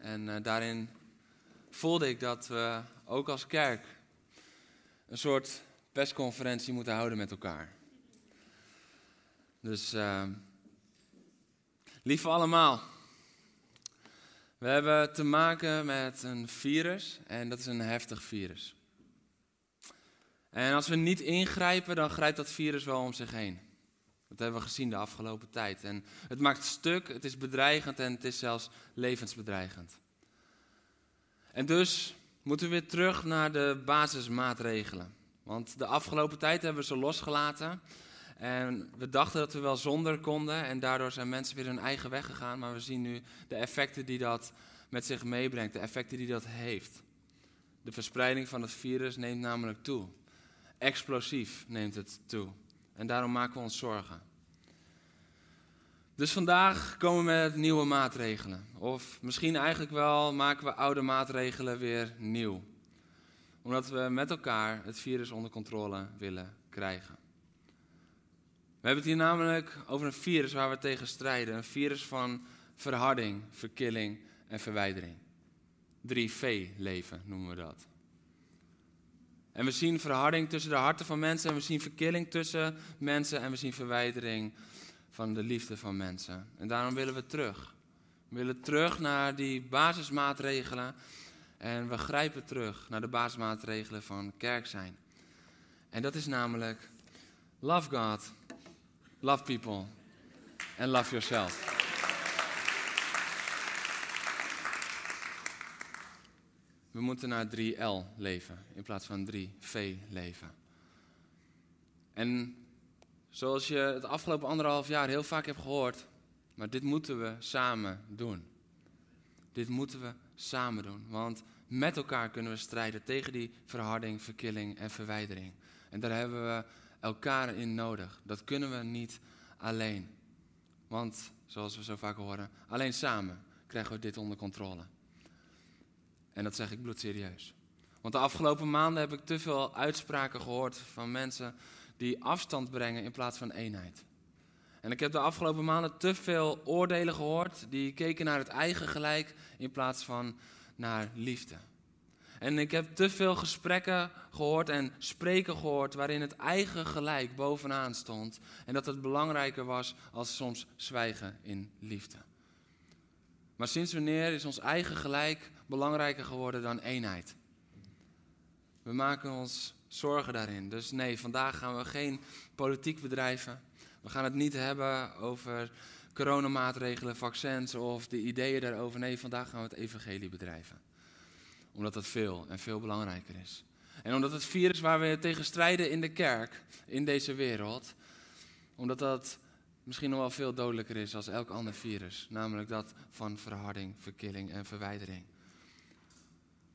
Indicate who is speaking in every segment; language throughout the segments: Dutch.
Speaker 1: En eh, daarin voelde ik dat we ook als kerk een soort persconferentie moeten houden met elkaar. Dus, uh, lieve allemaal. We hebben te maken met een virus en dat is een heftig virus. En als we niet ingrijpen, dan grijpt dat virus wel om zich heen. Dat hebben we gezien de afgelopen tijd. En het maakt stuk, het is bedreigend en het is zelfs levensbedreigend. En dus moeten we weer terug naar de basismaatregelen. Want de afgelopen tijd hebben we ze losgelaten. En we dachten dat we wel zonder konden. En daardoor zijn mensen weer hun eigen weg gegaan. Maar we zien nu de effecten die dat met zich meebrengt. De effecten die dat heeft. De verspreiding van het virus neemt namelijk toe. Explosief neemt het toe. En daarom maken we ons zorgen. Dus vandaag komen we met nieuwe maatregelen. Of misschien eigenlijk wel maken we oude maatregelen weer nieuw. Omdat we met elkaar het virus onder controle willen krijgen. We hebben het hier namelijk over een virus waar we tegen strijden. Een virus van verharding, verkilling en verwijdering. 3V-leven noemen we dat. En we zien verharding tussen de harten van mensen en we zien verkilling tussen mensen en we zien verwijdering van de liefde van mensen. En daarom willen we terug. We willen terug naar die basismaatregelen en we grijpen terug naar de basismaatregelen van kerk zijn. En dat is namelijk love God, love people en love yourself. We moeten naar 3L leven in plaats van 3V leven. En zoals je het afgelopen anderhalf jaar heel vaak hebt gehoord, maar dit moeten we samen doen. Dit moeten we samen doen, want met elkaar kunnen we strijden tegen die verharding, verkilling en verwijdering. En daar hebben we elkaar in nodig. Dat kunnen we niet alleen. Want, zoals we zo vaak horen, alleen samen krijgen we dit onder controle. En dat zeg ik bloedserieus. Want de afgelopen maanden heb ik te veel uitspraken gehoord van mensen die afstand brengen in plaats van eenheid. En ik heb de afgelopen maanden te veel oordelen gehoord die keken naar het eigen gelijk in plaats van naar liefde. En ik heb te veel gesprekken gehoord en spreken gehoord waarin het eigen gelijk bovenaan stond. En dat het belangrijker was als soms zwijgen in liefde. Maar sinds wanneer is ons eigen gelijk belangrijker geworden dan eenheid? We maken ons zorgen daarin. Dus nee, vandaag gaan we geen politiek bedrijven. We gaan het niet hebben over coronamaatregelen, vaccins of de ideeën daarover. Nee, vandaag gaan we het evangelie bedrijven. Omdat dat veel en veel belangrijker is. En omdat het virus waar we tegen strijden in de kerk, in deze wereld, omdat dat misschien nog wel veel dodelijker is als elk ander virus. Namelijk dat van verharding, verkilling en verwijdering.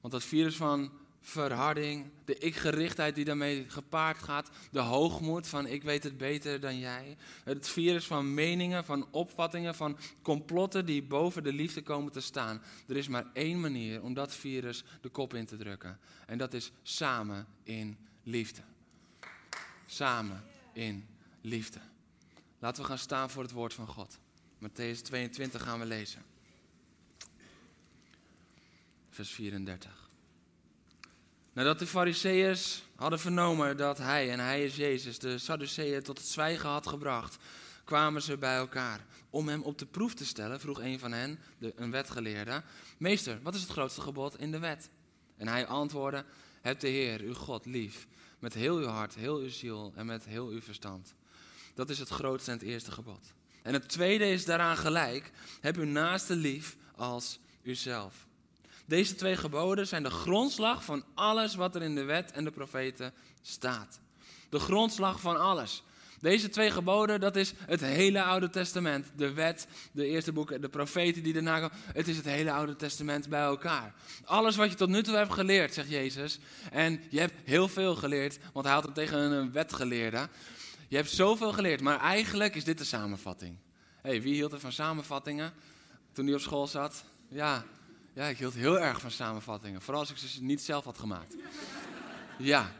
Speaker 1: Want dat virus van verharding, de ikgerichtheid die daarmee gepaard gaat, de hoogmoed van ik weet het beter dan jij, het virus van meningen, van opvattingen, van complotten die boven de liefde komen te staan. Er is maar één manier om dat virus de kop in te drukken en dat is samen in liefde. Samen in liefde. Laten we gaan staan voor het woord van God. Matthäus 22 gaan we lezen. Vers 34. Nadat de Fariseeërs hadden vernomen dat hij, en hij is Jezus, de Sadduceeën tot het zwijgen had gebracht, kwamen ze bij elkaar. Om hem op de proef te stellen, vroeg een van hen, de, een wetgeleerde, Meester, wat is het grootste gebod in de wet? En hij antwoordde, heb de Heer, uw God, lief, met heel uw hart, heel uw ziel en met heel uw verstand. Dat is het grootste en het eerste gebod. En het tweede is daaraan gelijk. Heb uw naaste lief als uzelf. Deze twee geboden zijn de grondslag van alles wat er in de wet en de profeten staat. De grondslag van alles. Deze twee geboden, dat is het hele Oude Testament. De wet, de eerste boeken, de profeten die daarna komen. Het is het hele Oude Testament bij elkaar. Alles wat je tot nu toe hebt geleerd, zegt Jezus. En je hebt heel veel geleerd, want hij had het tegen een wetgeleerde. Je hebt zoveel geleerd, maar eigenlijk is dit de samenvatting. hey, wie hield er van samenvattingen toen hij op school zat? Ja, ja, ik hield heel erg van samenvattingen. Vooral als ik ze niet zelf had gemaakt. Ja,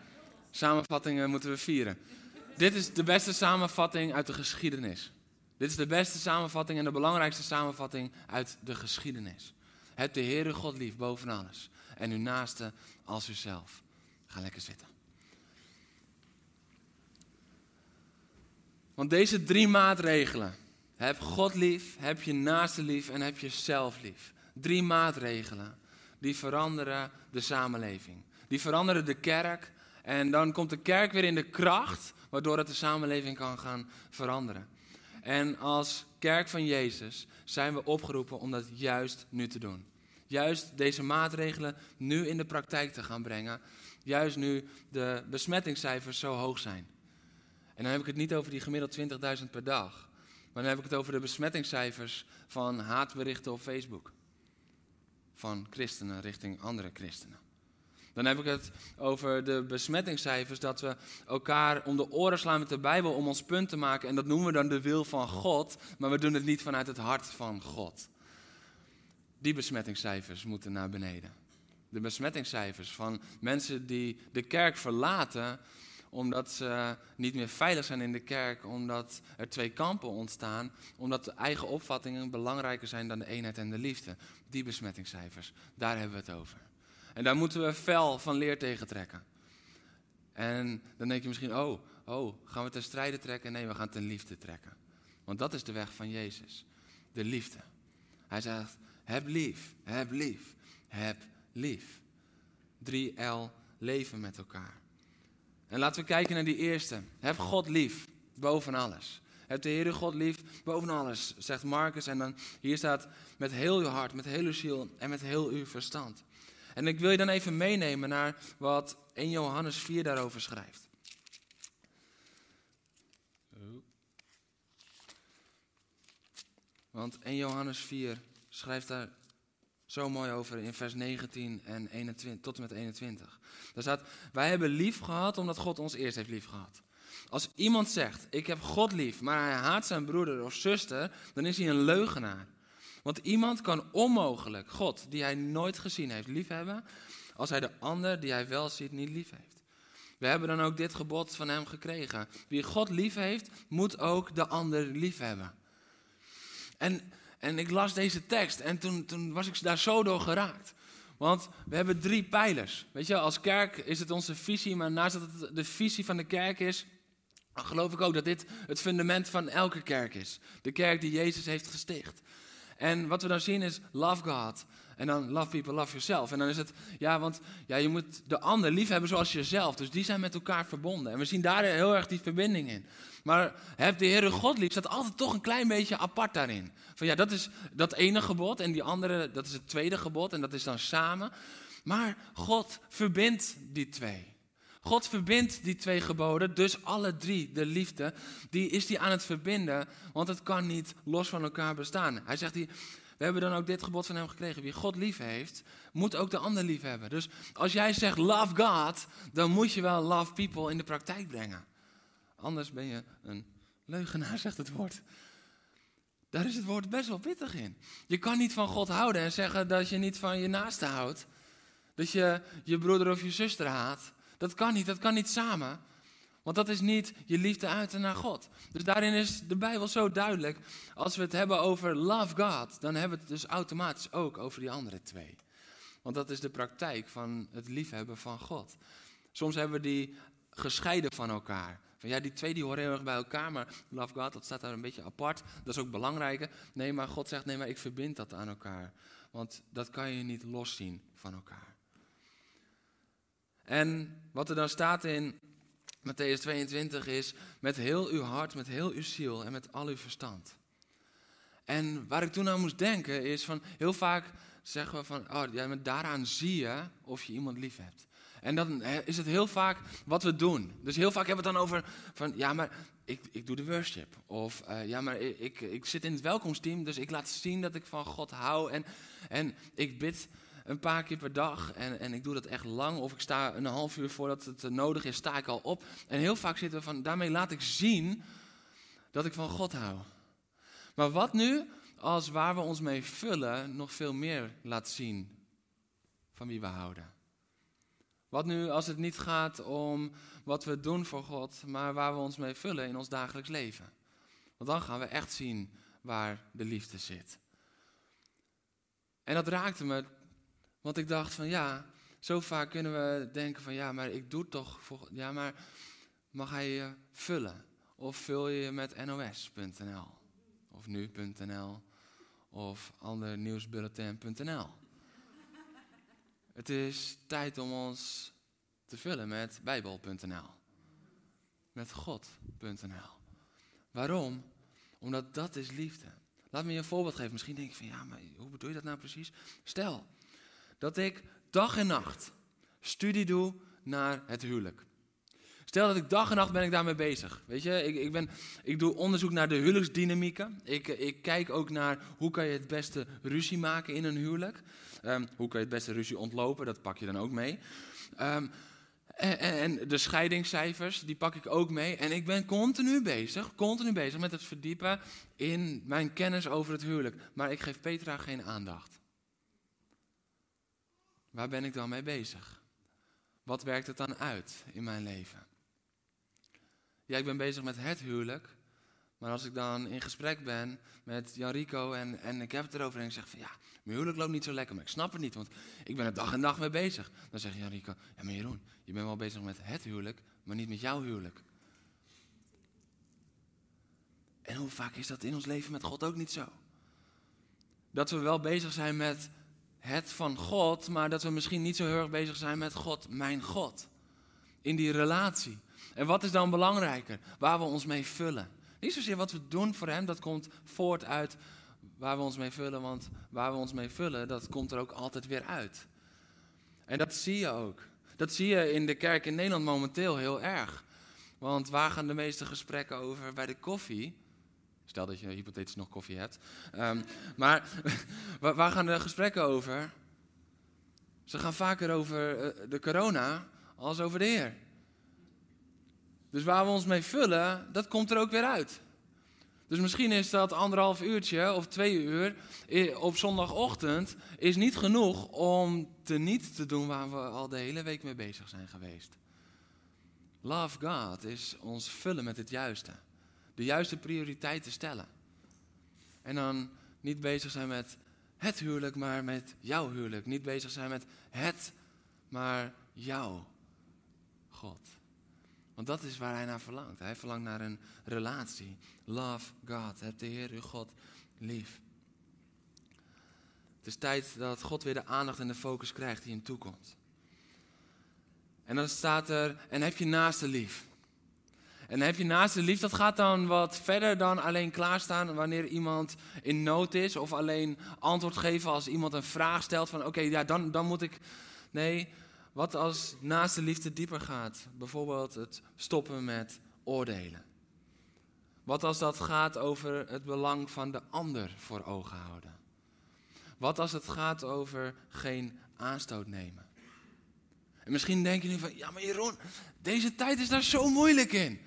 Speaker 1: samenvattingen moeten we vieren. Dit is de beste samenvatting uit de geschiedenis. Dit is de beste samenvatting en de belangrijkste samenvatting uit de geschiedenis. Heb de Heere God lief boven alles. En uw naaste als uzelf. Ga lekker zitten. Want deze drie maatregelen. Heb God lief, heb je naaste lief en heb jezelf lief. Drie maatregelen. Die veranderen de samenleving. Die veranderen de kerk. En dan komt de kerk weer in de kracht waardoor het de samenleving kan gaan veranderen. En als kerk van Jezus zijn we opgeroepen om dat juist nu te doen. Juist deze maatregelen nu in de praktijk te gaan brengen. Juist nu de besmettingscijfers zo hoog zijn. En dan heb ik het niet over die gemiddeld 20.000 per dag. Maar dan heb ik het over de besmettingscijfers van haatberichten op Facebook. Van christenen richting andere christenen. Dan heb ik het over de besmettingscijfers, dat we elkaar om de oren slaan met de Bijbel om ons punt te maken. En dat noemen we dan de wil van God, maar we doen het niet vanuit het hart van God. Die besmettingscijfers moeten naar beneden. De besmettingscijfers van mensen die de kerk verlaten omdat ze niet meer veilig zijn in de kerk, omdat er twee kampen ontstaan, omdat de eigen opvattingen belangrijker zijn dan de eenheid en de liefde. Die besmettingscijfers, daar hebben we het over. En daar moeten we fel van leer tegen trekken. En dan denk je misschien, oh, oh, gaan we ten strijde trekken? Nee, we gaan ten liefde trekken. Want dat is de weg van Jezus, de liefde. Hij zegt, heb lief, heb lief, heb lief. 3L, leven met elkaar. En laten we kijken naar die eerste. Heb God lief, boven alles. Heb de Heere God lief, boven alles, zegt Marcus. En dan hier staat, met heel uw hart, met heel uw ziel en met heel uw verstand. En ik wil je dan even meenemen naar wat 1 Johannes 4 daarover schrijft. Want 1 Johannes 4 schrijft daar zo mooi over in vers 19 en 21, tot en met 21. Daar staat, wij hebben lief gehad omdat God ons eerst heeft lief gehad. Als iemand zegt, ik heb God lief, maar hij haat zijn broeder of zuster, dan is hij een leugenaar. Want iemand kan onmogelijk God, die hij nooit gezien heeft, liefhebben, als hij de ander, die hij wel ziet, niet lief heeft. We hebben dan ook dit gebod van hem gekregen. Wie God lief heeft, moet ook de ander lief hebben. En, en ik las deze tekst en toen, toen was ik daar zo door geraakt. Want we hebben drie pijlers. Weet je, als kerk is het onze visie, maar naast dat het de visie van de kerk is, geloof ik ook dat dit het fundament van elke kerk is. De kerk die Jezus heeft gesticht. En wat we dan zien is love God. En dan love people, love yourself. En dan is het, ja, want ja, je moet de ander lief hebben zoals jezelf. Dus die zijn met elkaar verbonden. En we zien daar heel erg die verbinding in. Maar heb de Heere God lief, staat altijd toch een klein beetje apart daarin. Van ja, dat is dat ene gebod en die andere, dat is het tweede gebod en dat is dan samen. Maar God verbindt die twee. God verbindt die twee geboden, dus alle drie, de liefde, die is die aan het verbinden, want het kan niet los van elkaar bestaan. Hij zegt hier, we hebben dan ook dit gebod van hem gekregen. Wie God lief heeft, moet ook de ander lief hebben. Dus als jij zegt love God, dan moet je wel love people in de praktijk brengen. Anders ben je een leugenaar, zegt het woord. Daar is het woord best wel pittig in. Je kan niet van God houden en zeggen dat je niet van je naaste houdt. Dat je je broeder of je zuster haat. Dat kan niet, dat kan niet samen. Want dat is niet je liefde uiten naar God. Dus daarin is de Bijbel zo duidelijk. Als we het hebben over love God, dan hebben we het dus automatisch ook over die andere twee. Want dat is de praktijk van het liefhebben van God. Soms hebben we die gescheiden van elkaar. Van ja, die twee die horen heel erg bij elkaar, maar love God, dat staat daar een beetje apart. Dat is ook belangrijk. Nee, maar God zegt, nee, maar ik verbind dat aan elkaar. Want dat kan je niet loszien van elkaar. En wat er dan staat in Matthäus 22 is, met heel uw hart, met heel uw ziel en met al uw verstand. En waar ik toen aan moest denken is van, heel vaak zeggen we van, oh, ja, met daaraan zie je of je iemand lief hebt. En dan is het heel vaak wat we doen. Dus heel vaak hebben we het dan over van, ja, maar ik, ik doe de worship. Of eh, ja, maar ik, ik, ik zit in het welkomsteam, dus ik laat zien dat ik van God hou. En, en ik bid een paar keer per dag en, en ik doe dat echt lang. Of ik sta een half uur voordat het nodig is, sta ik al op. En heel vaak zitten we van, daarmee laat ik zien dat ik van God hou. Maar wat nu als waar we ons mee vullen nog veel meer laat zien van wie we houden? Wat nu als het niet gaat om wat we doen voor God, maar waar we ons mee vullen in ons dagelijks leven? Want dan gaan we echt zien waar de liefde zit. En dat raakte me, want ik dacht van ja, zo vaak kunnen we denken van ja, maar ik doe toch voor, ja, maar mag hij je vullen? Of vul je met nos.nl of nu.nl of andernieuwsbulletin.nl? Het is tijd om ons te vullen met bijbel.nl. Met god.nl. Waarom? Omdat dat is liefde. Laat me je een voorbeeld geven. Misschien denk je van ja, maar hoe bedoel je dat nou precies? Stel dat ik dag en nacht studie doe naar het huwelijk. Stel dat ik dag en nacht ben ik daarmee bezig. Weet je, ik, ik, ben, ik doe onderzoek naar de huwelijksdynamieken. Ik, ik kijk ook naar hoe kan je het beste ruzie maken in een huwelijk. Um, hoe kan je het beste ruzie ontlopen, dat pak je dan ook mee. Um, en, en, de scheidingscijfers, die pak ik ook mee. En ik ben continu bezig, continu bezig met het verdiepen in mijn kennis over het huwelijk. Maar ik geef Petra geen aandacht. Waar ben ik dan mee bezig? Wat werkt het dan uit in mijn leven? Ja, ik ben bezig met het huwelijk. Maar als ik dan in gesprek ben met Jan Rico en, en ik heb het erover en ik zeg van ja, mijn huwelijk loopt niet zo lekker, maar ik snap het niet, want ik ben er dag en dag mee bezig. Dan zegt Jan Rico, ja maar Jeroen, je bent wel bezig met het huwelijk, maar niet met jouw huwelijk. En hoe vaak is dat in ons leven met God ook niet zo? Dat we wel bezig zijn met het van God, maar dat we misschien niet zo heel erg bezig zijn met God, mijn God. In die relatie. En wat is dan belangrijker? Waar we ons mee vullen. Niet zozeer wat we doen voor Hem, dat komt voort uit waar we ons mee vullen. Want waar we ons mee vullen, dat komt er ook altijd weer uit. En dat zie je ook. Dat zie je in de kerk in Nederland momenteel heel erg. Want waar gaan de meeste gesprekken over bij de koffie? Dat je hypothetisch nog koffie hebt. Um, maar waar gaan de gesprekken over? Ze gaan vaker over uh, de corona als over de Heer. Dus waar we ons mee vullen, dat komt er ook weer uit. Dus misschien is dat anderhalf uurtje of twee uur op zondagochtend is niet genoeg om te niet te doen waar we al de hele week mee bezig zijn geweest. Love God is ons vullen met het juiste. De juiste prioriteiten stellen. En dan niet bezig zijn met het huwelijk, maar met jouw huwelijk. Niet bezig zijn met het, maar jouw God. Want dat is waar hij naar verlangt. Hij verlangt naar een relatie. Love God. Heb de Heer uw God lief. Het is tijd dat God weer de aandacht en de focus krijgt die hem toekomt. En dan staat er, en heb je naaste lief. En heb je naaste lief, dat gaat dan wat verder dan alleen klaarstaan wanneer iemand in nood is. Of alleen antwoord geven als iemand een vraag stelt van oké, ja, dan, dan moet ik... Nee, wat als naast de liefde dieper gaat? Bijvoorbeeld het stoppen met oordelen. Wat als dat gaat over het belang van de ander voor ogen houden? Wat als het gaat over geen aanstoot nemen? En misschien denk je nu van, ja maar Jeroen, deze tijd is daar zo moeilijk in.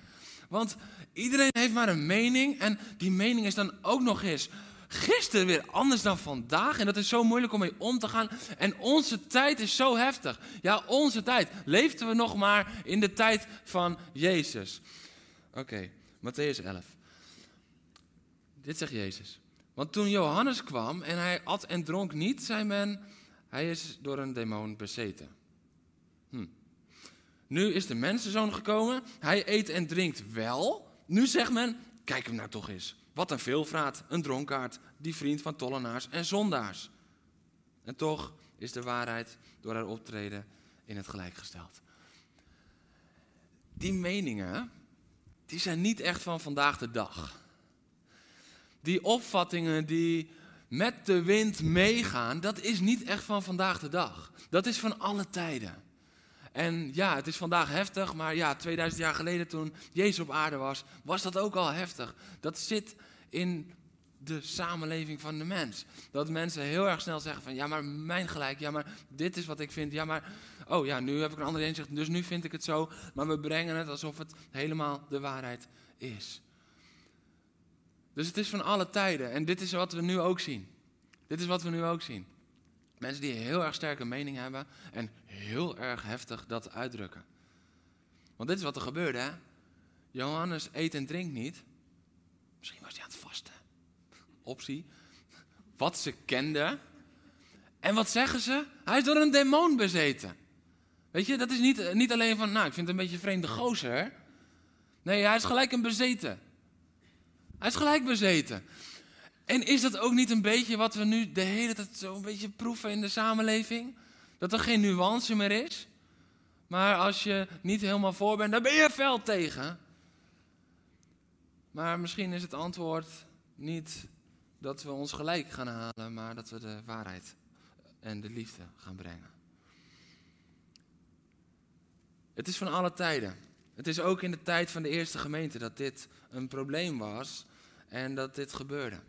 Speaker 1: Want iedereen heeft maar een mening en die mening is dan ook nog eens gisteren weer anders dan vandaag. En dat is zo moeilijk om mee om te gaan. En onze tijd is zo heftig. Ja, onze tijd. Leefden we nog maar in de tijd van Jezus? Oké, okay, Matthäus 11. Dit zegt Jezus. Want toen Johannes kwam en hij at en dronk niet, zei men, hij is door een demon bezeten. Nu is de mensenzoon gekomen, hij eet en drinkt wel. Nu zegt men, kijk hem nou toch eens. Wat een veelvraat, een dronkaard, die vriend van tollenaars en zondaars. En toch is de waarheid door haar optreden in het gelijk gesteld. Die meningen, die zijn niet echt van vandaag de dag. Die opvattingen die met de wind meegaan, dat is niet echt van vandaag de dag. Dat is van alle tijden. En ja, het is vandaag heftig, maar ja, 2000 jaar geleden toen Jezus op aarde was, was dat ook al heftig. Dat zit in de samenleving van de mens. Dat mensen heel erg snel zeggen van, ja, maar mijn gelijk, ja, maar dit is wat ik vind, ja, maar, oh ja, nu heb ik een andere inzicht, dus nu vind ik het zo. Maar we brengen het alsof het helemaal de waarheid is. Dus het is van alle tijden en dit is wat we nu ook zien. Dit is wat we nu ook zien. Mensen die heel erg sterke mening hebben en heel erg heftig dat uitdrukken. Want dit is wat er gebeurde, hè? Johannes eet en drinkt niet. Misschien was hij aan het vasten. Optie. Wat ze kenden. En wat zeggen ze? Hij is door een demon bezeten. Weet je, dat is niet, niet alleen van, nou, ik vind het een beetje vreemde gozer. Nee, hij is gelijk een bezeten. Hij is gelijk bezeten. En is dat ook niet een beetje wat we nu de hele tijd zo een beetje proeven in de samenleving? Dat er geen nuance meer is? Maar als je niet helemaal voor bent, dan ben je fel tegen. Maar misschien is het antwoord niet dat we ons gelijk gaan halen, maar dat we de waarheid en de liefde gaan brengen. Het is van alle tijden. Het is ook in de tijd van de eerste gemeente dat dit een probleem was en dat dit gebeurde.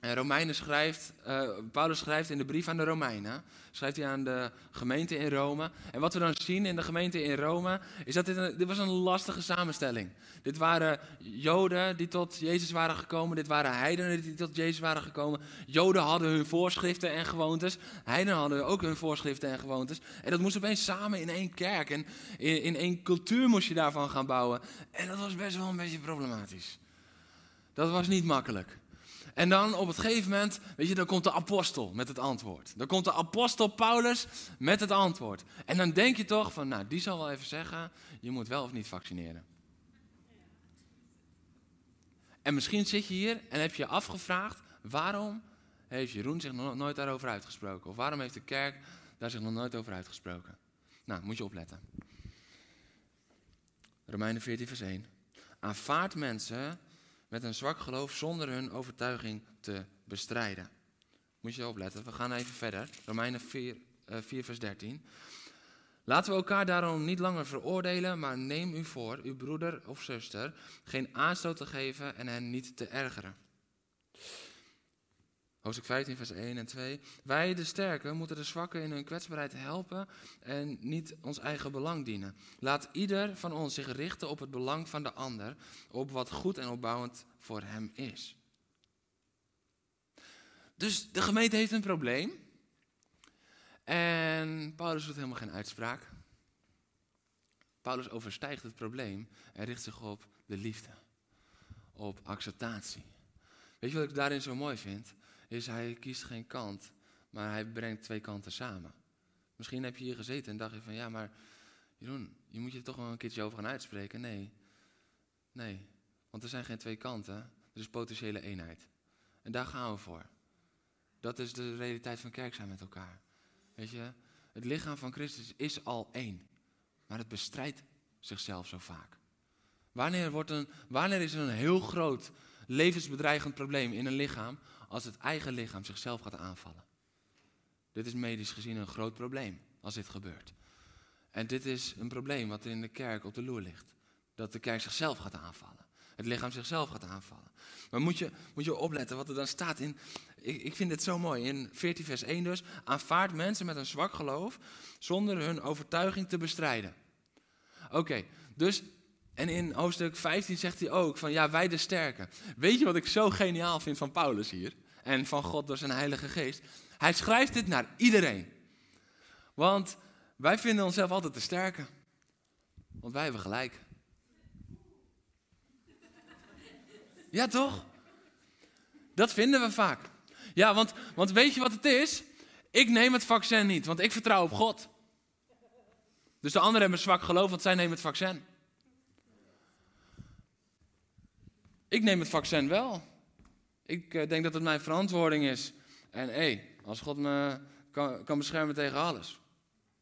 Speaker 1: En Romeinen schrijft, uh, Paulus schrijft in de brief aan de Romeinen, schrijft hij aan de gemeente in Rome. En wat we dan zien in de gemeente in Rome, is dat dit, een, was een lastige samenstelling. Dit waren Joden die tot Jezus waren gekomen, dit waren heidenen die tot Jezus waren gekomen. Joden hadden hun voorschriften en gewoontes, heidenen hadden ook hun voorschriften en gewoontes. En dat moest opeens samen in één kerk en in één cultuur moest je daarvan gaan bouwen. En dat was best wel een beetje problematisch. Dat was niet makkelijk. En dan op het gegeven moment, weet je, dan komt de apostel met het antwoord. Dan komt de apostel Paulus met het antwoord. En dan denk je toch van, nou, die zal wel even zeggen, je moet wel of niet vaccineren. En misschien zit je hier en heb je je afgevraagd, waarom heeft Jeroen zich nog nooit daarover uitgesproken? Of waarom heeft de kerk daar zich nog nooit over uitgesproken? Nou, moet je opletten. Romeinen 14, vers 1. Aanvaard mensen met een zwak geloof zonder hun overtuiging te bestrijden. Moet je opletten, we gaan even verder. Romeinen 4, uh, 4, vers 13. Laten we elkaar daarom niet langer veroordelen, maar neem u voor, uw broeder of zuster, geen aanstoot te geven en hen niet te ergeren. Hoofdstuk 15, vers 1 en 2. Wij, de sterken, moeten de zwakken in hun kwetsbaarheid helpen en niet ons eigen belang dienen. Laat ieder van ons zich richten op het belang van de ander, op wat goed en opbouwend voor hem is. Dus de gemeente heeft een probleem. En Paulus doet helemaal geen uitspraak. Paulus overstijgt het probleem en richt zich op de liefde, op acceptatie. Weet je wat ik daarin zo mooi vind? Is hij kiest geen kant, maar hij brengt twee kanten samen. Misschien heb je hier gezeten en dacht je van ja, maar Jeroen, je moet je toch wel een keertje over gaan uitspreken. Nee, nee, want er zijn geen twee kanten, er is potentiële eenheid. En daar gaan we voor. Dat is de realiteit van kerk zijn met elkaar. Weet je, het lichaam van Christus is al één, maar het bestrijdt zichzelf zo vaak. Wanneer, wordt een, wanneer is er een heel groot levensbedreigend probleem in een lichaam als het eigen lichaam zichzelf gaat aanvallen. Dit is medisch gezien een groot probleem als dit gebeurt. En dit is een probleem wat in de kerk op de loer ligt. Dat de kerk zichzelf gaat aanvallen. Het lichaam zichzelf gaat aanvallen. Maar moet je, moet je opletten wat er dan staat in. Ik, ik vind dit zo mooi. In 14 vers 1 dus. Aanvaard mensen met een zwak geloof zonder hun overtuiging te bestrijden. Oké, dus en in hoofdstuk 15 zegt hij ook van ja, wij de sterken. Weet je wat ik zo geniaal vind van Paulus hier? En van God door zijn Heilige Geest? Hij schrijft dit naar iedereen. Want wij vinden onszelf altijd de sterke. Want wij hebben gelijk. Ja, toch? Dat vinden we vaak. Ja, want, want weet je wat het is? Ik neem het vaccin niet, want ik vertrouw op God. Dus de anderen hebben zwak geloof, want zij nemen het vaccin. Ik neem het vaccin wel. Ik uh, denk dat het mijn verantwoording is. En hé, hey, als God me kan, kan beschermen tegen alles,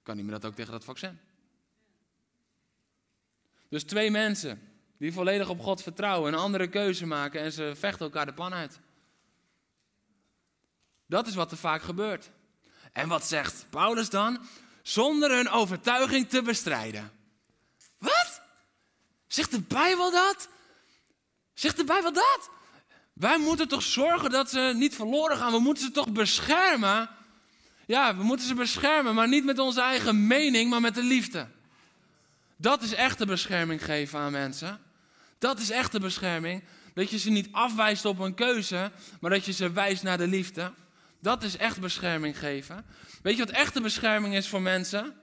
Speaker 1: kan hij me dat ook tegen dat vaccin. Dus twee mensen die volledig op God vertrouwen, een andere keuze maken en ze vechten elkaar de pan uit. Dat is wat er vaak gebeurt. En wat zegt Paulus dan? zonder hun overtuiging te bestrijden. Wat? Zegt de Bijbel dat? Zegt de Bijbel dat? Wij moeten toch zorgen dat ze niet verloren gaan. We moeten ze toch beschermen. Ja, we moeten ze beschermen, maar niet met onze eigen mening, maar met de liefde. Dat is echte bescherming geven aan mensen. Dat is echte bescherming. Dat je ze niet afwijst op een keuze, maar dat je ze wijst naar de liefde. Dat is echt bescherming geven. Weet je wat echte bescherming is voor mensen?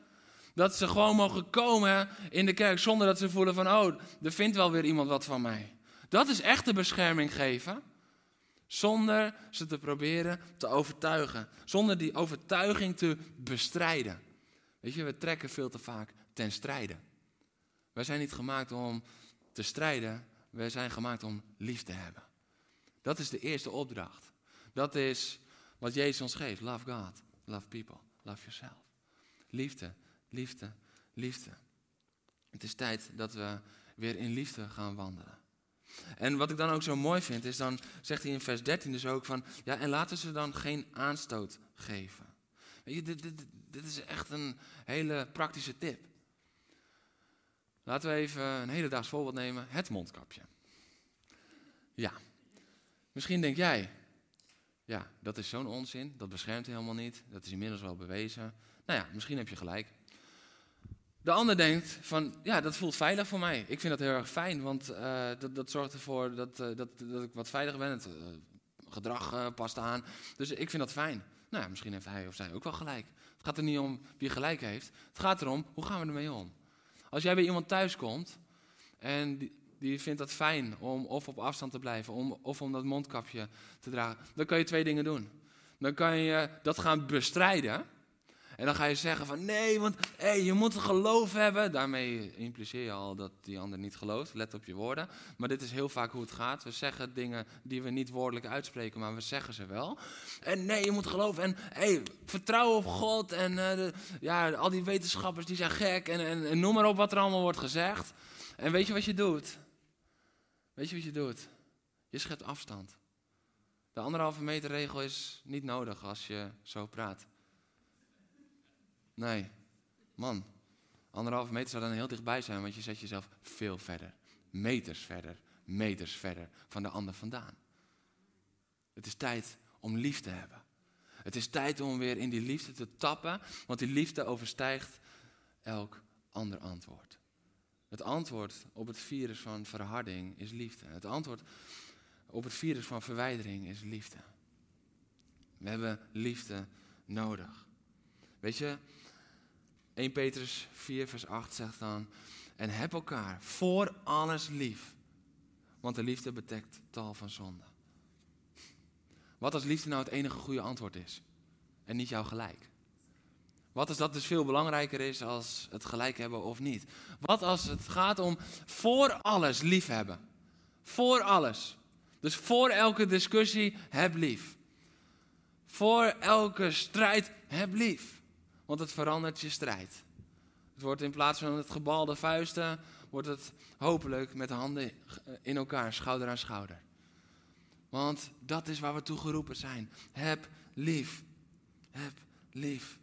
Speaker 1: Dat ze gewoon mogen komen in de kerk zonder dat ze voelen van, oh, er vindt wel weer iemand wat van mij. Dat is echte bescherming geven. Zonder ze te proberen te overtuigen. Zonder die overtuiging te bestrijden. Weet je, we trekken veel te vaak ten strijde. Wij zijn niet gemaakt om te strijden. Wij zijn gemaakt om lief te hebben. Dat is de eerste opdracht. Dat is wat Jezus ons geeft. Love God, love people, love yourself. Liefde, liefde, liefde. Het is tijd dat we weer in liefde gaan wandelen. En wat ik dan ook zo mooi vind, is dan zegt hij in vers 13 dus ook van, ja, en laten ze dan geen aanstoot geven. Weet je, dit, dit, dit is echt een hele praktische tip. Laten we even een hele daags voorbeeld nemen, het mondkapje. Ja, misschien denk jij, ja, dat is zo'n onzin, dat beschermt helemaal niet, dat is inmiddels wel bewezen. Nou ja, misschien heb je gelijk. De ander denkt van, ja, dat voelt veilig voor mij. Ik vind dat heel erg fijn, want uh, dat, dat, zorgt ervoor dat, uh, dat, dat ik wat veiliger ben. Het uh, gedrag past aan. Dus ik vind dat fijn. Nou misschien heeft hij of zij ook wel gelijk. Het gaat er niet om wie gelijk heeft. Het gaat erom, hoe gaan we ermee om? Als jij bij iemand thuis komt en die, die vindt dat fijn om of op afstand te blijven, om, of om dat mondkapje te dragen, dan kan je twee dingen doen. Dan kan je dat gaan bestrijden. En dan ga je zeggen van nee, want hey, je moet geloof hebben. Daarmee impliceer je al dat die ander niet gelooft. Let op je woorden. Maar dit is heel vaak hoe het gaat. We zeggen dingen die we niet woordelijk uitspreken, maar we zeggen ze wel. En nee, je moet geloven. En hey, vertrouw op God. En de, ja, al die wetenschappers die zijn gek. En, en, en noem maar op wat er allemaal wordt gezegd. En weet je wat je doet? Weet je wat je doet? Je schept afstand. De anderhalve meter regel is niet nodig als je zo praat. Nee, man, anderhalve meter zou dan heel dichtbij zijn, want je zet jezelf veel verder. Meters verder, meters verder van de ander vandaan. Het is tijd om lief te hebben. Het is tijd om weer in die liefde te tappen, want die liefde overstijgt elk ander antwoord. Het antwoord op het virus van verharding is liefde. Het antwoord op het virus van verwijdering is liefde. We hebben liefde nodig. Weet je, 1 Petrus 4, vers 8 zegt dan: En heb elkaar voor alles lief, want de liefde bedekt tal van zonden. Wat als liefde nou het enige goede antwoord is en niet jouw gelijk? Wat als dat dus veel belangrijker is als het gelijk hebben of niet? Wat als het gaat om voor alles lief hebben? Voor alles. Dus voor elke discussie heb lief. Voor elke strijd heb lief want het verandert je strijd. Het wordt in plaats van het gebalde vuisten, wordt het hopelijk met de handen in elkaar, schouder aan schouder. Want dat is waar we toe geroepen zijn. Heb lief. Heb lief.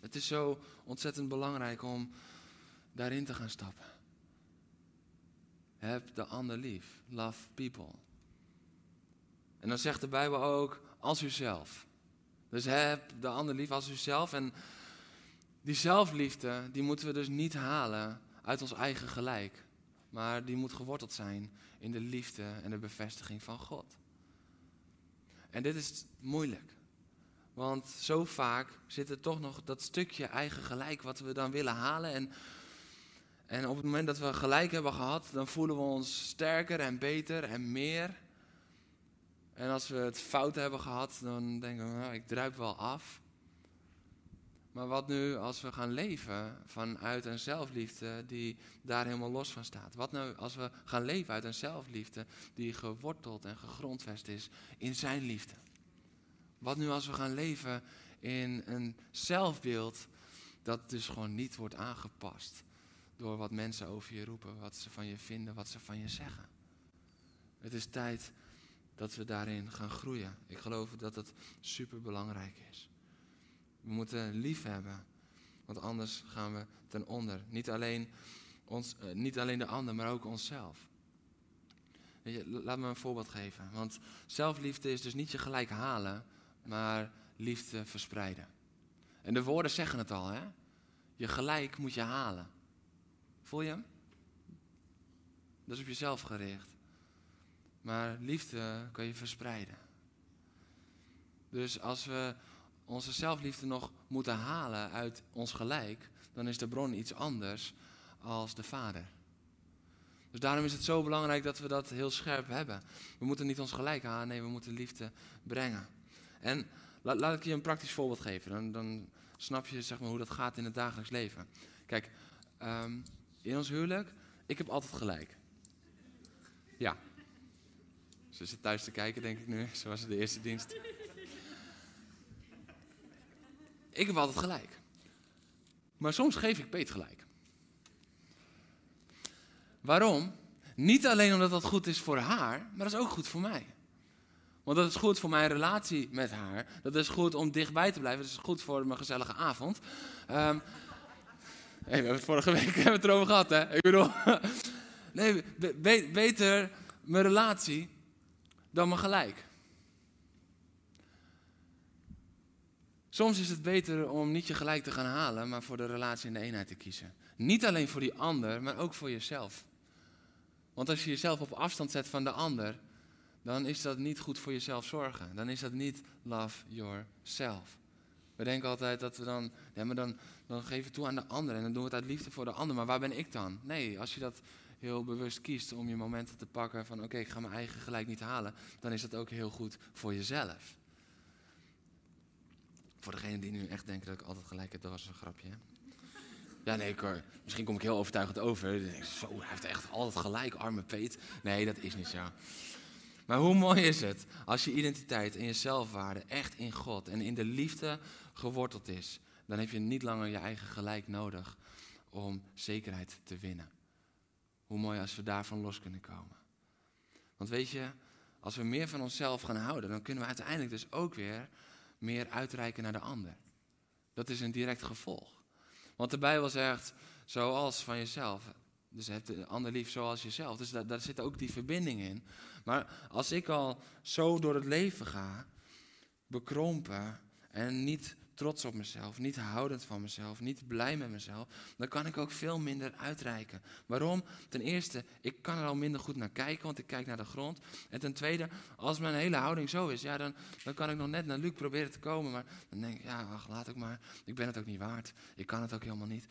Speaker 1: Het is zo ontzettend belangrijk om daarin te gaan stappen. Heb de ander lief. Love people. En dan zegt de Bijbel ook als uzelf. Dus heb de ander lief als uzelf. En die zelfliefde, die moeten we dus niet halen uit ons eigen gelijk. Maar die moet geworteld zijn in de liefde en de bevestiging van God. En dit is moeilijk. Want zo vaak zit er toch nog dat stukje eigen gelijk wat we dan willen halen. En, en op het moment dat we gelijk hebben gehad, dan voelen we ons sterker en beter en meer. En als we het fout hebben gehad, dan denken we, nou, ik druip wel af. Maar wat nu als we gaan leven vanuit een zelfliefde die daar helemaal los van staat? Wat nu als we gaan leven uit een zelfliefde die geworteld en gegrondvest is in zijn liefde? Wat nu als we gaan leven in een zelfbeeld dat dus gewoon niet wordt aangepast door wat mensen over je roepen, wat ze van je vinden, wat ze van je zeggen? Het is tijd dat we daarin gaan groeien. Ik geloof dat het super belangrijk is. We moeten lief hebben. Want anders gaan we ten onder. Niet alleen, ons, eh, niet alleen de ander, maar ook onszelf. Je, laat me een voorbeeld geven. Want zelfliefde is dus niet je gelijk halen, maar liefde verspreiden. En de woorden zeggen het al, hè? Je gelijk moet je halen. Voel je hem? Dat is op jezelf gericht. Maar liefde kan je verspreiden. Dus als we onze zelfliefde nog moeten halen uit ons gelijk, dan is de bron iets anders als de Vader. Dus daarom is het zo belangrijk dat we dat heel scherp hebben. We moeten niet ons gelijk halen, nee, we moeten liefde brengen. En laat, laat ik je een praktisch voorbeeld geven. Dan, dan snap je zeg maar, hoe dat gaat in het dagelijks leven. Kijk, um, in ons huwelijk, ik heb altijd gelijk. Ja. Ze zit thuis te kijken, denk ik nu, zoals de eerste dienst. Ik heb altijd gelijk. Maar soms geef ik Peet gelijk. Waarom? Niet alleen omdat dat goed is voor haar, maar dat is ook goed voor mij. Want dat is goed voor mijn relatie met haar. Dat is goed om dichtbij te blijven. Dat is goed voor mijn gezellige avond. Um, we hebben het vorige week hebben het erover gehad, hè? Ik bedoel, nee, beter mijn relatie dan mijn gelijk. Soms is het beter om niet je gelijk te gaan halen, maar voor de relatie en de eenheid te kiezen. Niet alleen voor die ander, maar ook voor jezelf. Want als je jezelf op afstand zet van de ander, dan is dat niet goed voor jezelf zorgen. Dan is dat niet love yourself. We denken altijd dat we dan, ja, maar dan, dan geven we toe aan de ander en dan doen we het uit liefde voor de ander. Maar waar ben ik dan? Nee, als je dat heel bewust kiest om je momenten te pakken van oké, ik ga mijn eigen gelijk niet halen, dan is dat ook heel goed voor jezelf. Voor degene die nu echt denken dat ik altijd gelijk heb, dat was een grapje. Hè? Ja, nee, ik, misschien kom ik heel overtuigend over. Zo, hij heeft echt altijd gelijk, arme Peet. Nee, dat is niet zo. Maar hoe mooi is het als je identiteit en je zelfwaarde echt in God en in de liefde geworteld is. Dan heb je niet langer je eigen gelijk nodig om zekerheid te winnen. Hoe mooi als we daarvan los kunnen komen. Want weet je, als we meer van onszelf gaan houden, dan kunnen we uiteindelijk dus ook weer meer uitreiken naar de ander. Dat is een direct gevolg. Want de Bijbel zegt, zoals van jezelf. Dus de ander lief zoals jezelf. Dus daar, daar zit ook die verbinding in. Maar als ik al zo door het leven ga, bekrompen en niet trots op mezelf, niet houdend van mezelf, niet blij met mezelf, dan kan ik ook veel minder uitreiken. Waarom? Ten eerste, ik kan er al minder goed naar kijken, want ik kijk naar de grond. En ten tweede, als mijn hele houding zo is, ja, dan, dan kan ik nog net naar Luc proberen te komen, maar dan denk ik, ja, ach, laat ik maar, ik ben het ook niet waard, ik kan het ook helemaal niet.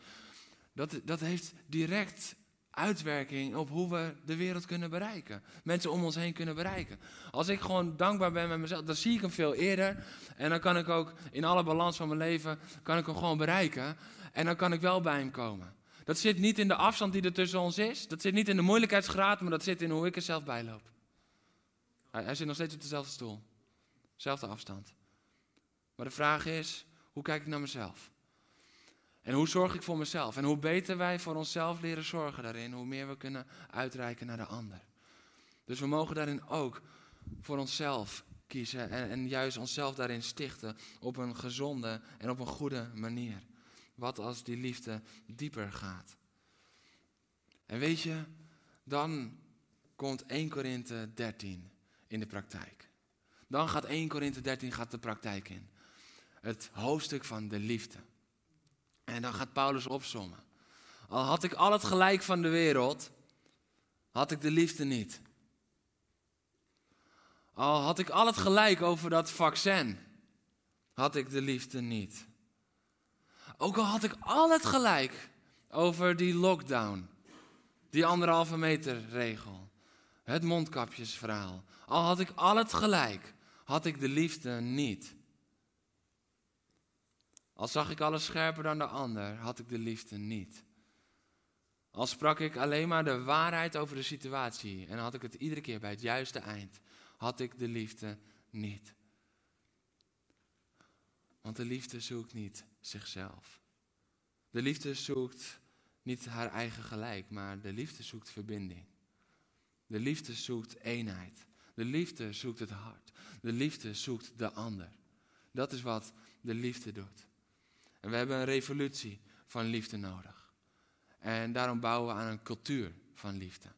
Speaker 1: Dat, dat heeft direct uitwerking op hoe we de wereld kunnen bereiken. Mensen om ons heen kunnen bereiken. Als ik gewoon dankbaar ben met mezelf, dan zie ik hem veel eerder. En dan kan ik ook in alle balans van mijn leven, kan ik hem gewoon bereiken. En dan kan ik wel bij hem komen. Dat zit niet in de afstand die er tussen ons is. Dat zit niet in de moeilijkheidsgraad, maar dat zit in hoe ik er zelf bij loop. Hij, zit nog steeds op dezelfde stoel. Zelfde afstand. Maar de vraag is, hoe kijk ik naar mezelf? En hoe zorg ik voor mezelf? En hoe beter wij voor onszelf leren zorgen daarin, hoe meer we kunnen uitreiken naar de ander. Dus we mogen daarin ook voor onszelf kiezen en, en juist onszelf daarin stichten op een gezonde en op een goede manier. Wat als die liefde dieper gaat? En weet je, dan komt 1 Korinthe 13 in de praktijk. Dan gaat 1 Korinthe 13 gaat de praktijk in. Het hoofdstuk van de liefde. En dan gaat Paulus opzommen. Al had ik al het gelijk van de wereld, had ik de liefde niet. Al had ik al het gelijk over dat vaccin, had ik de liefde niet. Ook al had ik al het gelijk over die lockdown, die anderhalve meter regel, het mondkapjesverhaal. Al had ik al het gelijk, had ik de liefde niet. Al zag ik alles scherper dan de ander, had ik de liefde niet. Al sprak ik alleen maar de waarheid over de situatie en had ik het iedere keer bij het juiste eind, had ik de liefde niet. Want de liefde zoekt niet zichzelf. De liefde zoekt niet haar eigen gelijk, maar de liefde zoekt verbinding. De liefde zoekt eenheid. De liefde zoekt het hart. De liefde zoekt de ander. Dat is wat de liefde doet. We hebben een revolutie van liefde nodig. En daarom bouwen we aan een cultuur van liefde.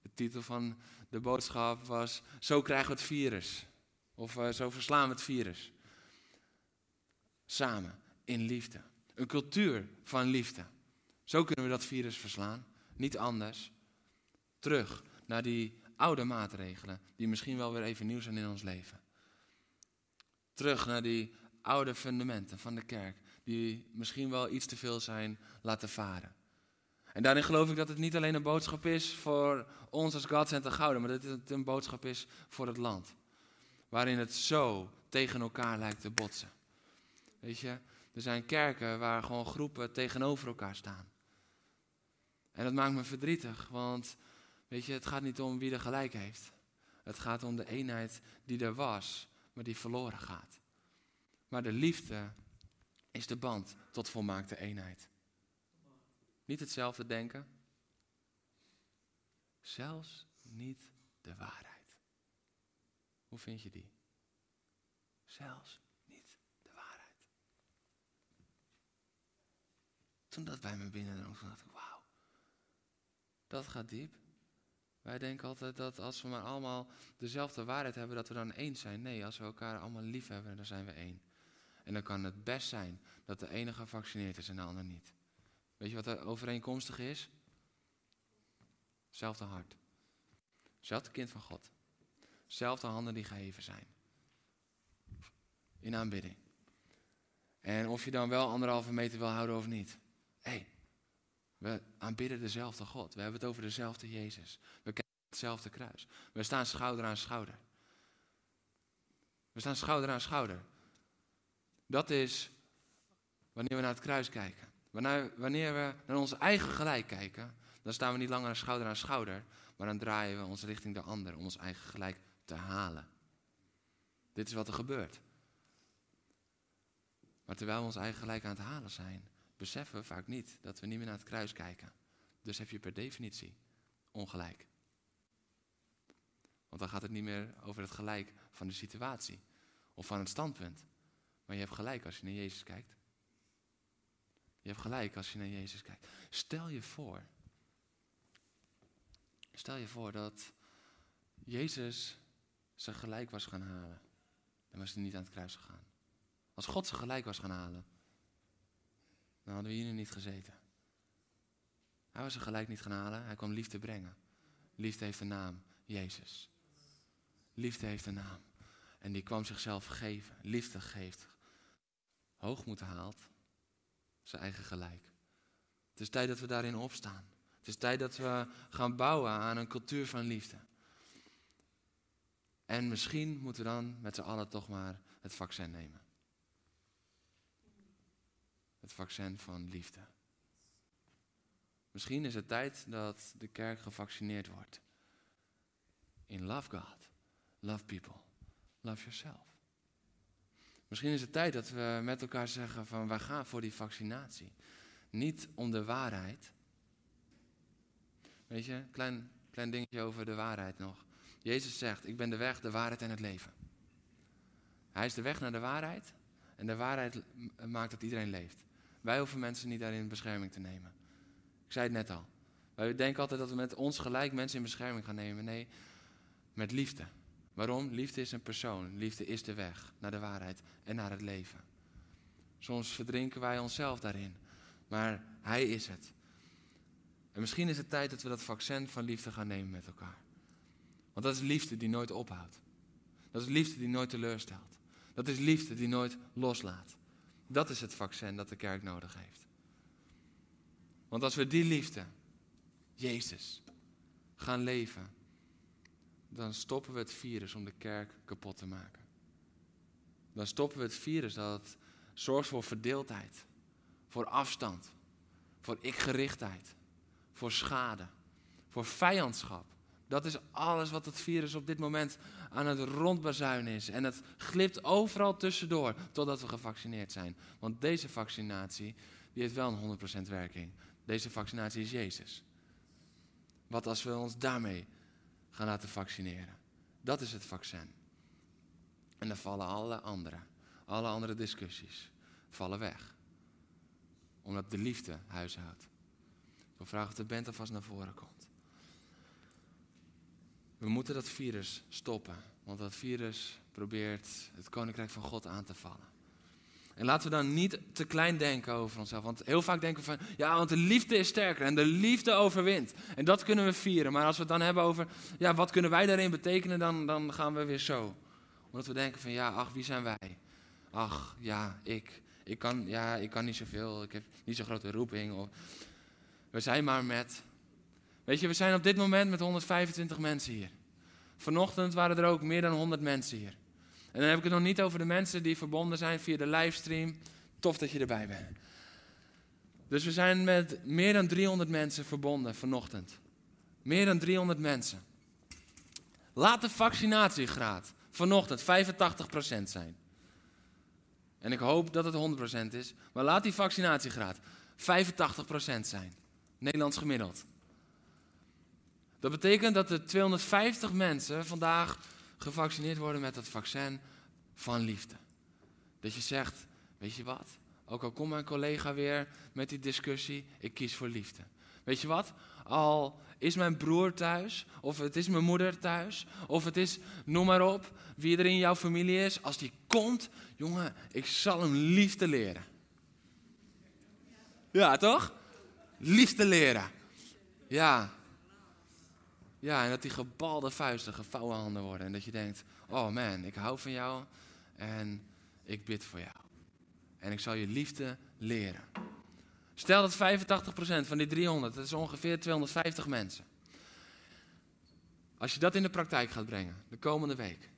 Speaker 1: De titel van de boodschap was: Zo krijgen we het virus. Of uh, zo verslaan we het virus. Samen, in liefde. Een cultuur van liefde. Zo kunnen we dat virus verslaan. Niet anders. Terug naar die oude maatregelen, die misschien wel weer even nieuw zijn in ons leven. Terug naar die oude fundamenten van de kerk, die misschien wel iets te veel zijn laten varen. En daarin geloof ik dat het niet alleen een boodschap is voor ons als God Center Gouden, maar dat het een boodschap is voor het land. Waarin het zo tegen elkaar lijkt te botsen. Weet je, er zijn kerken waar gewoon groepen tegenover elkaar staan. En dat maakt me verdrietig, want weet je, het gaat niet om wie er gelijk heeft. Het gaat om de eenheid die er was, maar die verloren gaat. Maar de liefde is de band tot volmaakte eenheid. Niet hetzelfde denken. Zelfs niet de waarheid. Hoe vind je die? Zelfs niet de waarheid. Toen dat bij me binnendrong, dacht ik, wauw. Dat gaat diep. Wij denken altijd dat als we maar allemaal dezelfde waarheid hebben, dat we dan eens zijn. Nee, als we elkaar allemaal lief hebben, dan zijn we één. En dan kan het best zijn dat de ene gevaccineerd is en de ander niet. Weet je wat er overeenkomstig is? Zelfde hart. Zelfde kind van God. Zelfde handen die geheven zijn. In aanbidding. En of je dan wel anderhalve meter wil houden of niet. Hé, hey, we aanbidden dezelfde God. We hebben het over dezelfde Jezus. We kijken hetzelfde kruis. We staan schouder aan schouder. We staan schouder aan schouder. Dat is wanneer we naar het kruis kijken. Wanneer, we naar ons eigen gelijk kijken, dan staan we niet langer schouder aan schouder, maar dan draaien we ons richting de ander om ons eigen gelijk te halen. Dit is wat er gebeurt. Maar terwijl we ons eigen gelijk aan het halen zijn, beseffen we vaak niet dat we niet meer naar het kruis kijken. Dus heb je per definitie ongelijk. Want dan gaat het niet meer over het gelijk van de situatie of van het standpunt. Maar je hebt gelijk als je naar Jezus kijkt. Je hebt gelijk als je naar Jezus kijkt. Stel je voor. Stel je voor dat Jezus zijn gelijk was gaan halen. Dan was hij niet aan het kruis gegaan. Als God zijn gelijk was gaan halen, dan hadden we hier nu niet gezeten. Hij was zijn gelijk niet gaan halen, hij kwam liefde brengen. Liefde heeft een naam, Jezus. Liefde heeft een naam. En die kwam zichzelf geven. Liefde geeft. Hoogmoed haalt zijn eigen gelijk. Het is tijd dat we daarin opstaan. Het is tijd dat we gaan bouwen aan een cultuur van liefde. En misschien moeten we dan met z'n allen toch maar het vaccin nemen. Het vaccin van liefde. Misschien is het tijd dat de kerk gevaccineerd wordt. In love God, love people, love yourself. Misschien is het tijd dat we met elkaar zeggen van wij gaan voor die vaccinatie. Niet om de waarheid. Weet je, klein, klein dingetje over de waarheid nog. Jezus zegt, ik ben de weg, de waarheid en het leven. Hij is de weg naar de waarheid en de waarheid maakt dat iedereen leeft. Wij hoeven mensen niet daarin bescherming te nemen. Ik zei het net al. Wij denken altijd dat we met ons gelijk mensen in bescherming gaan nemen. Nee, met liefde. Waarom? Liefde is een persoon. Liefde is de weg naar de waarheid en naar het leven. Soms verdrinken wij onszelf daarin, maar Hij is het. En misschien is het tijd dat we dat vaccin van liefde gaan nemen met elkaar. Want dat is liefde die nooit ophoudt. Dat is liefde die nooit teleurstelt. Dat is liefde die nooit loslaat. Dat is het vaccin dat de kerk nodig heeft. Want als we die liefde, Jezus, gaan leven, dan stoppen we het virus om de kerk kapot te maken. Dan stoppen we het virus dat zorgt voor verdeeldheid, voor afstand, voor ikgerichtheid, voor schade, voor vijandschap. Dat is alles wat het virus op dit moment aan het rondbazuinen is. En het glipt overal tussendoor totdat we gevaccineerd zijn. Want deze vaccinatie die heeft wel een 100% werking. Deze vaccinatie is Jezus. Wat als we ons daarmee gaan laten vaccineren. Dat is het vaccin. En dan vallen alle andere, alle andere discussies, vallen weg. Omdat de liefde huishoudt. Ik wil vragen of de band alvast naar voren komt. We moeten dat virus stoppen. Want dat virus probeert het koninkrijk van God aan te vallen. En laten we dan niet te klein denken over onszelf. Want heel vaak denken we van, ja, want de liefde is sterker en de liefde overwint. En dat kunnen we vieren. Maar als we het dan hebben over, ja, wat kunnen wij daarin betekenen, dan, dan gaan we weer zo. Omdat we denken van, ja, ach, wie zijn wij? Ach, ja, ik. Ik kan, ja, ik kan niet zoveel, ik heb niet zo'n grote roeping. Of, we zijn maar met, weet je, we zijn op dit moment met 125 mensen hier. Vanochtend waren er ook meer dan 100 mensen hier. En dan heb ik het nog niet over de mensen die verbonden zijn via de livestream. Tof dat je erbij bent. Dus we zijn met meer dan 300 mensen verbonden vanochtend. Meer dan 300 mensen. Laat de vaccinatiegraad vanochtend 85% zijn. En ik hoop dat het 100% is. Maar laat die vaccinatiegraad 85% zijn. Nederlands gemiddeld. Dat betekent dat er 250 mensen vandaag gevaccineerd worden met het vaccin van liefde. Dat je zegt, weet je wat? Ook al komt mijn collega weer met die discussie, ik kies voor liefde. Weet je wat? Al is mijn broer thuis, of het is mijn moeder thuis, of het is, noem maar op, wie er in jouw familie is, als die komt, jongen, ik zal hem liefde leren. Ja, toch? Liefde leren. Ja, ja, en dat die gebalde vuisten gevouwen handen worden. En dat je denkt, oh man, ik hou van jou en ik bid voor jou. En ik zal je liefde leren. Stel dat 85% van die 300, dat is ongeveer 250 mensen. Als je dat in de praktijk gaat brengen, de komende week.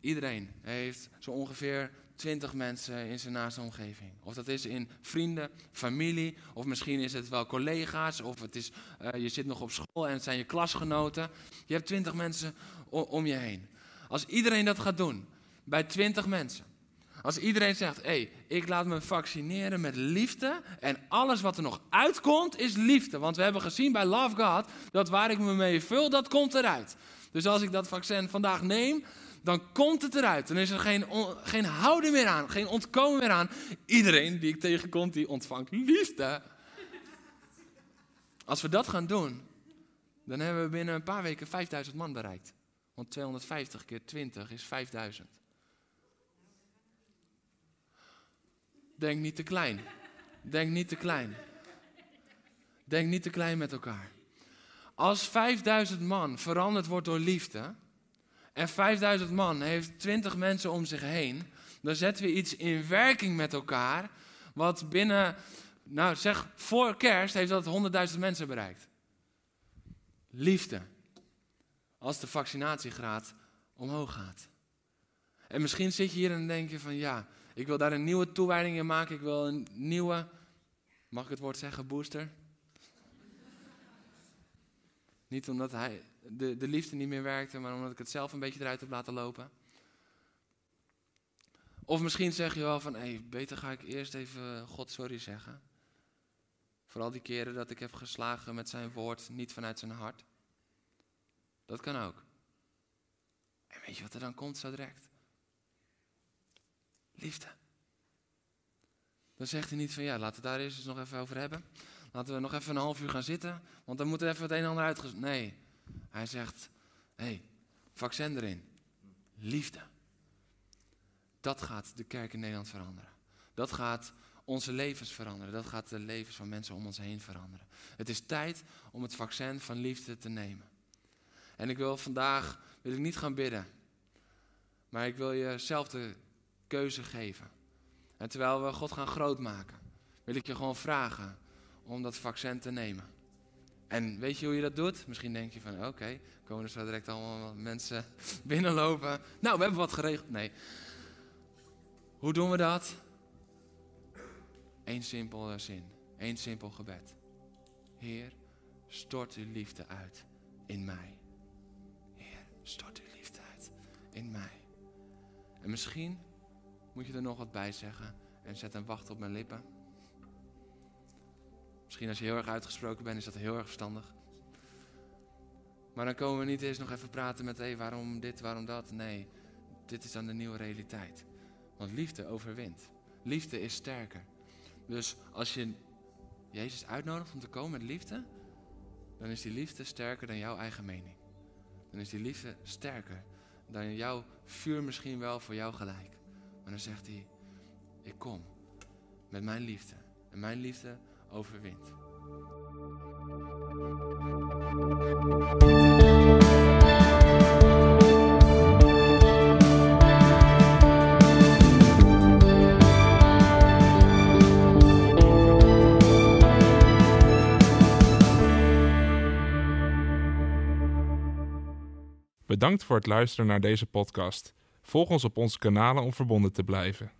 Speaker 1: Iedereen heeft zo ongeveer 20 mensen in zijn naaste omgeving. Of dat is in vrienden, familie, of misschien is het wel collega's, of het is, uh, je zit nog op school en het zijn je klasgenoten. Je hebt 20 mensen om je heen. Als iedereen dat gaat doen, bij 20 mensen. Als iedereen zegt, hé, hey, ik laat me vaccineren met liefde en alles wat er nog uitkomt is liefde. Want we hebben gezien bij Love God dat waar ik me mee vul, dat komt eruit. Dus als ik dat vaccin vandaag neem, dan komt het eruit. Dan is er geen, geen houden meer aan, geen ontkomen meer aan. Iedereen die ik tegenkom, die ontvangt liefde. Als we dat gaan doen, dan hebben we binnen een paar weken 5000 man bereikt. Want 250 keer 20 is 5000. Denk niet te klein. Denk niet te klein. Denk niet te klein met elkaar. Als 5000 man veranderd wordt door liefde, en 5000 man heeft 20 mensen om zich heen, dan zetten we iets in werking met elkaar, wat binnen, nou zeg, voor kerst heeft dat 100.000 mensen bereikt. Liefde. Als de vaccinatiegraad omhoog gaat. En misschien zit je hier en denk je van ja, ik wil daar een nieuwe toewijding in maken, ik wil een nieuwe, mag ik het woord zeggen, booster? Niet omdat hij, de, de liefde niet meer werkte, maar omdat ik het zelf een beetje eruit heb laten lopen. Of misschien zeg je wel van, hé, hey, beter ga ik eerst even God sorry zeggen. Voor al die keren dat ik heb geslagen met zijn woord, niet vanuit zijn hart. Dat kan ook. En weet je wat er dan komt zo direct? Liefde. Dan zegt hij niet van, ja, laten we daar eerst eens nog even over hebben. Laten we nog even een half uur gaan zitten, want dan moet er even het een en ander uit. Nee, hij zegt, hé, hey, vaccin erin. Liefde. Dat gaat de kerk in Nederland veranderen. Dat gaat onze levens veranderen. Dat gaat de levens van mensen om ons heen veranderen. Het is tijd om het vaccin van liefde te nemen. En ik wil vandaag, wil ik niet gaan bidden. Maar ik wil je zelf de keuze geven. En terwijl we God gaan grootmaken, wil ik je gewoon vragen om dat vaccin te nemen. En weet je hoe je dat doet? Misschien denk je van, oké, komen er zo direct allemaal mensen binnenlopen. Nou, we hebben wat geregeld. Nee. Hoe doen we dat? Eén simpele zin. Eén simpel gebed. Heer, stort uw liefde uit in mij. Heer, stort uw liefde uit in mij. En misschien moet je er nog wat bij zeggen en zet een wacht op mijn lippen. Misschien als je heel erg uitgesproken bent, is dat heel erg verstandig. Maar dan komen we niet eens nog even praten met, hey, waarom dit, waarom dat. Nee, dit is dan de nieuwe realiteit. Want liefde overwint. liefde is sterker. Dus als je Jezus uitnodigt om te komen met liefde, dan is die liefde sterker dan jouw eigen mening. Dan is die liefde sterker dan jouw vuur misschien wel voor jou gelijk. Maar dan zegt hij, ik kom met mijn liefde. En mijn liefde overwint.
Speaker 2: Bedankt voor het luisteren naar deze podcast. Volg ons op onze kanalen om verbonden te blijven.